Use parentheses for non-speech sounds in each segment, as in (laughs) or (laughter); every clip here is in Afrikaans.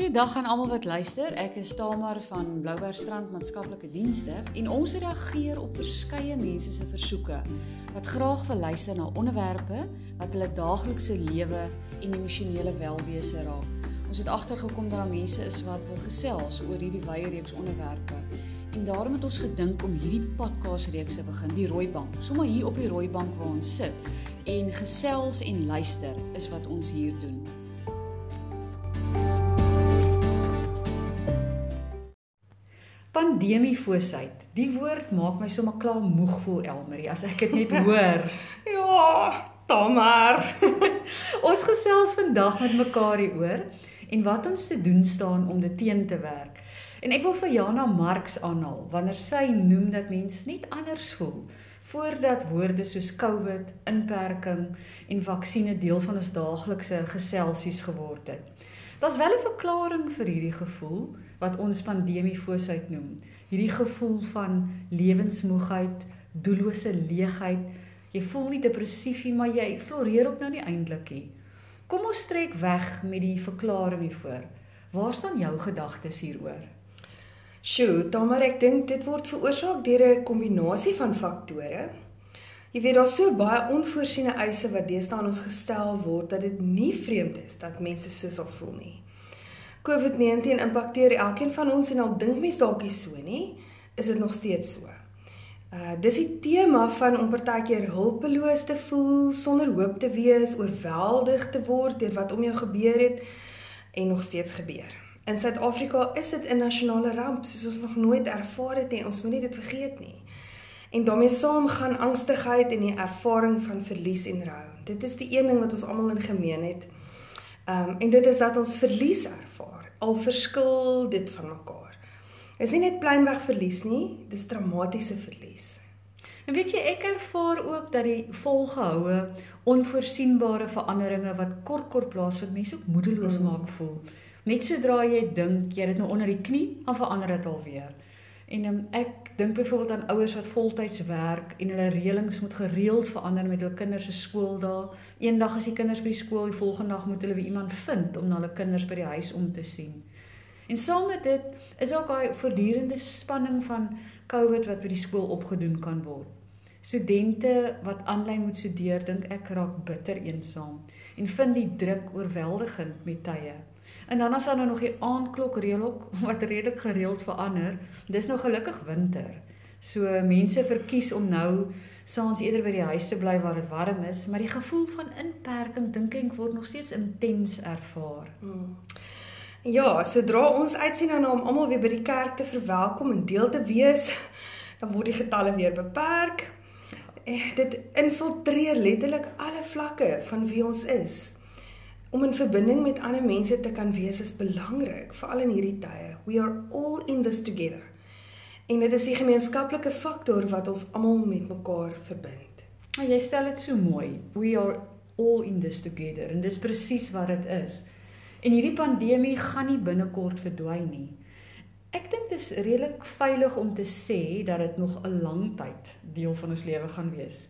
Goeiedag aan almal wat luister. Ek is Tamar van Bloubergstrand Maatskaplike Dienste en ons reageer op verskeie mense se versoeke wat graag wil luister na onderwerpe wat hulle daaglikse lewe en emosionele welwese raak. Ons het agtergekom dat daar mense is wat wil gesels oor hierdie wye reeks onderwerpe. En daarom het ons gedink om hierdie podcast reeks te begin, die rooi bank. Sommige hier op die rooi bank waar ons sit en gesels en luister is wat ons hier doen. Pandemiefoosheid. Die woord maak my sommer klaar moeg voel Elmarie as ek dit net hoor. (laughs) ja, maar. (laughs) ons gesels vandag met mekaar hieroor en wat ons te doen staan om dit teen te werk. En ek wil vir Jana Marx aanhaal wanneer sy noem dat mens net anders voel voordat woorde soos COVID, inperking en vaksines deel van ons daaglikse geselsies geword het. Daar's wel 'n verklaring vir hierdie gevoel wat ons pandemie voorsuit noem. Hierdie gevoel van lewensmoegheid, doellose leegheid. Jy voel nie depressief nie, maar jy floreer ook nou nie eintlik nie. Kom ons trek weg met die verklaring hiervoor. Waar staan jou gedagtes hieroor? Sjoe, maar ek dink dit word veroorsaak deur 'n kombinasie van faktore. Jy weet daar's so baie onvoorsiene eise wat deesdae aan ons gestel word dat dit nie vreemd is dat mense so sal voel nie. COVID-19 impakteer elkeen van ons en al dink mense dalk nie so nie, is dit nog steeds so. Uh dis die tema van om partykeer hulpeloos te voel, sonder hoop te wees, oorweldig te word deur wat om jou gebeur het en nog steeds gebeur. In Suid-Afrika is dit 'n nasionale ramp soos ons nog nooit ervaar het nie. Ons moenie dit vergeet nie. En daarmee saam gaan angstigheid en die ervaring van verlies en rou. Dit is die een ding wat ons almal in gemeen het. Ehm um, en dit is dat ons verlies ervaar. Al verskil dit van mekaar. Is nie net pleinweg verlies nie, dis dramatiese verlies. En weet jy, ek ervaar ook dat die volgehoue onvoorsienbare veranderinge wat kort kort plaasvind, mense ook moedeloos mm. maak voel. Net sodra jy dink jy het nou onder die knie, dan verander dit alweer. En um, ek dink byvoorbeeld aan ouers wat voltyds werk en hulle reëlings moet gereeld verander met hul kinders se skooldae. Eendag as die kinders by die skool, die volgende dag moet hulle weer iemand vind om na hulle kinders by die huis om te sien. En saam met dit is ook daai voortdurende spanning van COVID wat by die skool opgedoen kan word. Studente wat aanlyn moet studeer, dink ek raak bitter eensaam en vind die druk oorweldigend met tye. En dan as daar nou nog die aandklok reël (laughs) wat redelik gereeld verander. Dis nou gelukkig winter. So mense verkies om nou saans eerder by die huis te bly waar dit warm is, maar die gevoel van inperking dink ek word nog steeds intens ervaar. Hmm. Ja, sodra ons uitsien na om almal weer by die kerk te verwelkom en deel te wees, (laughs) dan word die getalle weer beperk. Eh, dit infiltreer letterlik alle vlakke van wie ons is om in verbinding met ander mense te kan wees is belangrik, veral in hierdie tye. We are all in this together. En dit is die gemeenskaplike faktor wat ons almal met mekaar verbind. Ja, jy stel dit so mooi. We are all in this together en dis presies wat dit is. En hierdie pandemie gaan nie binnekort verdwyn nie. Ek dink dit is redelik veilig om te sê dat dit nog 'n lang tyd deel van ons lewe gaan wees.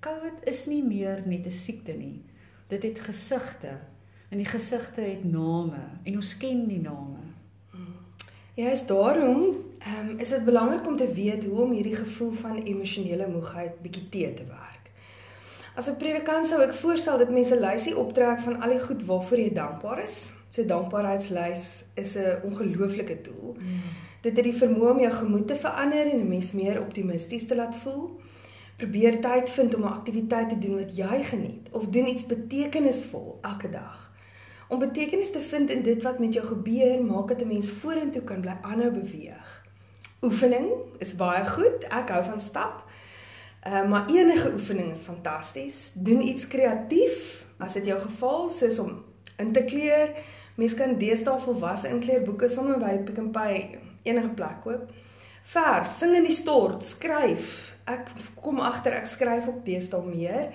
COVID is nie meer net 'n siekte nie. Dit het gesigte, En die gesigte het name en ons ken die name. Ja, is daarom ehm um, is dit belangrik om te weet hoe om hierdie gevoel van emosionele moegheid bietjie te te werk. As 'n predikant sou ek voorstel dat mense 'n lysie optrek van al die goed waarvoor jy dankbaar is. So dankbaarheidslys is 'n ongelooflike tool. Mm. Dit het die vermoë om jou gemoed te verander en 'n mens meer optimisties te laat voel. Probeer tyd vind om 'n aktiwiteit te doen wat jy geniet of doen iets betekenisvol elke dag. Om betekenis te vind in dit wat met jou gebeur, maak dit 'n mens vorentoe kan bly aanhou beweeg. Oefening is baie goed. Ek hou van stap. Uh, maar enige oefening is fantasties. Doen iets kreatief as dit jou geval soos om in te kleur. Mens kan deesdae volwasse inkleurboeke sommer by Pick n Pay enige plek koop. Verf, sing in die stort, skryf. Ek kom agter ek skryf ook deesdae meer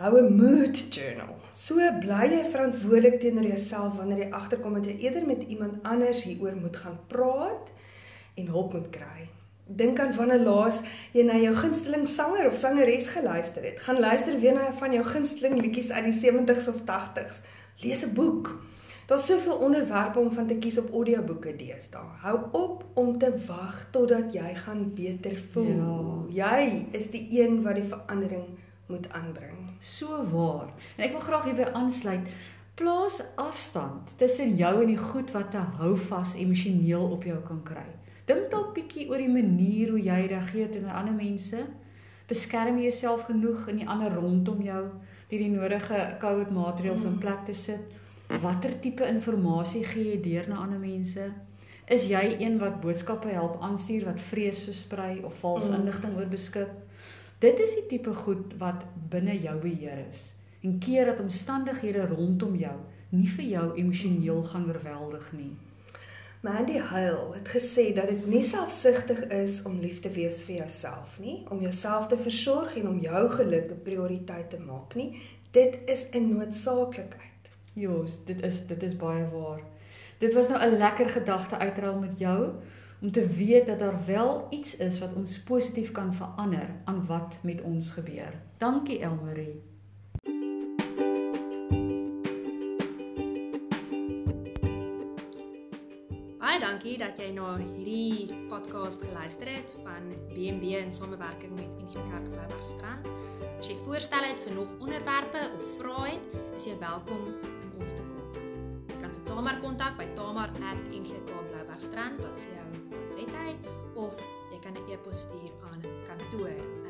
hou 'n mood journal. So bly jy verantwoordelik teenoor jouself wanneer jy agterkom dat jy eerder met iemand anders hieroor moet gaan praat en hulp moet kry. Dink aan wanneer laas jy na jou gunsteling sanger of sangeres geluister het. Gaan luister weer na van jou gunsteling liedjies uit die 70s of 80s. Lees 'n boek. Daar's soveel onderwerpe om van te kies op audioboeke deesdae. Hou op om te wag totdat jy gaan beter voel. Ja. Jy is die een wat die verandering moet aanbring. So waar. En ek wil graag hierby aansluit. Plaas afstand tussen jou en die goed wat te hou vas emosioneel op jou kan kry. Dink dalk bietjie oor die manier hoe jy reageer teenoor ander mense. Beskerm jouself genoeg in die ander rondom jou deur die nodige COVID maatreëls in mm. plek te sit. Watter tipe inligting gee jy deur na ander mense? Is jy een wat boodskappe help aanstuur wat vrees versprei of vals mm. inligting oorbeskik? Dit is die tipe goed wat binne jou beheer is. En keer dat omstandighede rondom jou nie vir jou emosioneel gaan oorweldig nie. Mandy Huil het gesê dat dit nie selfsugtig is om lief te wees vir jouself nie, om jouself te versorg en om jou geluk 'n prioriteit te maak nie. Dit is 'n noodsaaklikheid. Jos, dit is dit is baie waar. Dit was nou 'n lekker gedagte uitruil met jou om te weet dat daar wel iets is wat ons positief kan verander aan wat met ons gebeur. Dankie Elmarie. Dankie dat jy na hierdie podcast geluister het van BMD in samewerking met Unie Kerk Bloubergstrand. As jy voorstel het vir nog onderwerpe of vrae het, is jy welkom om ons te kontak. Jy kan vir Tamar kontak by webwerf of jy kan 'n e-pos stuur aan kantoor@ngkbloubergstrand.co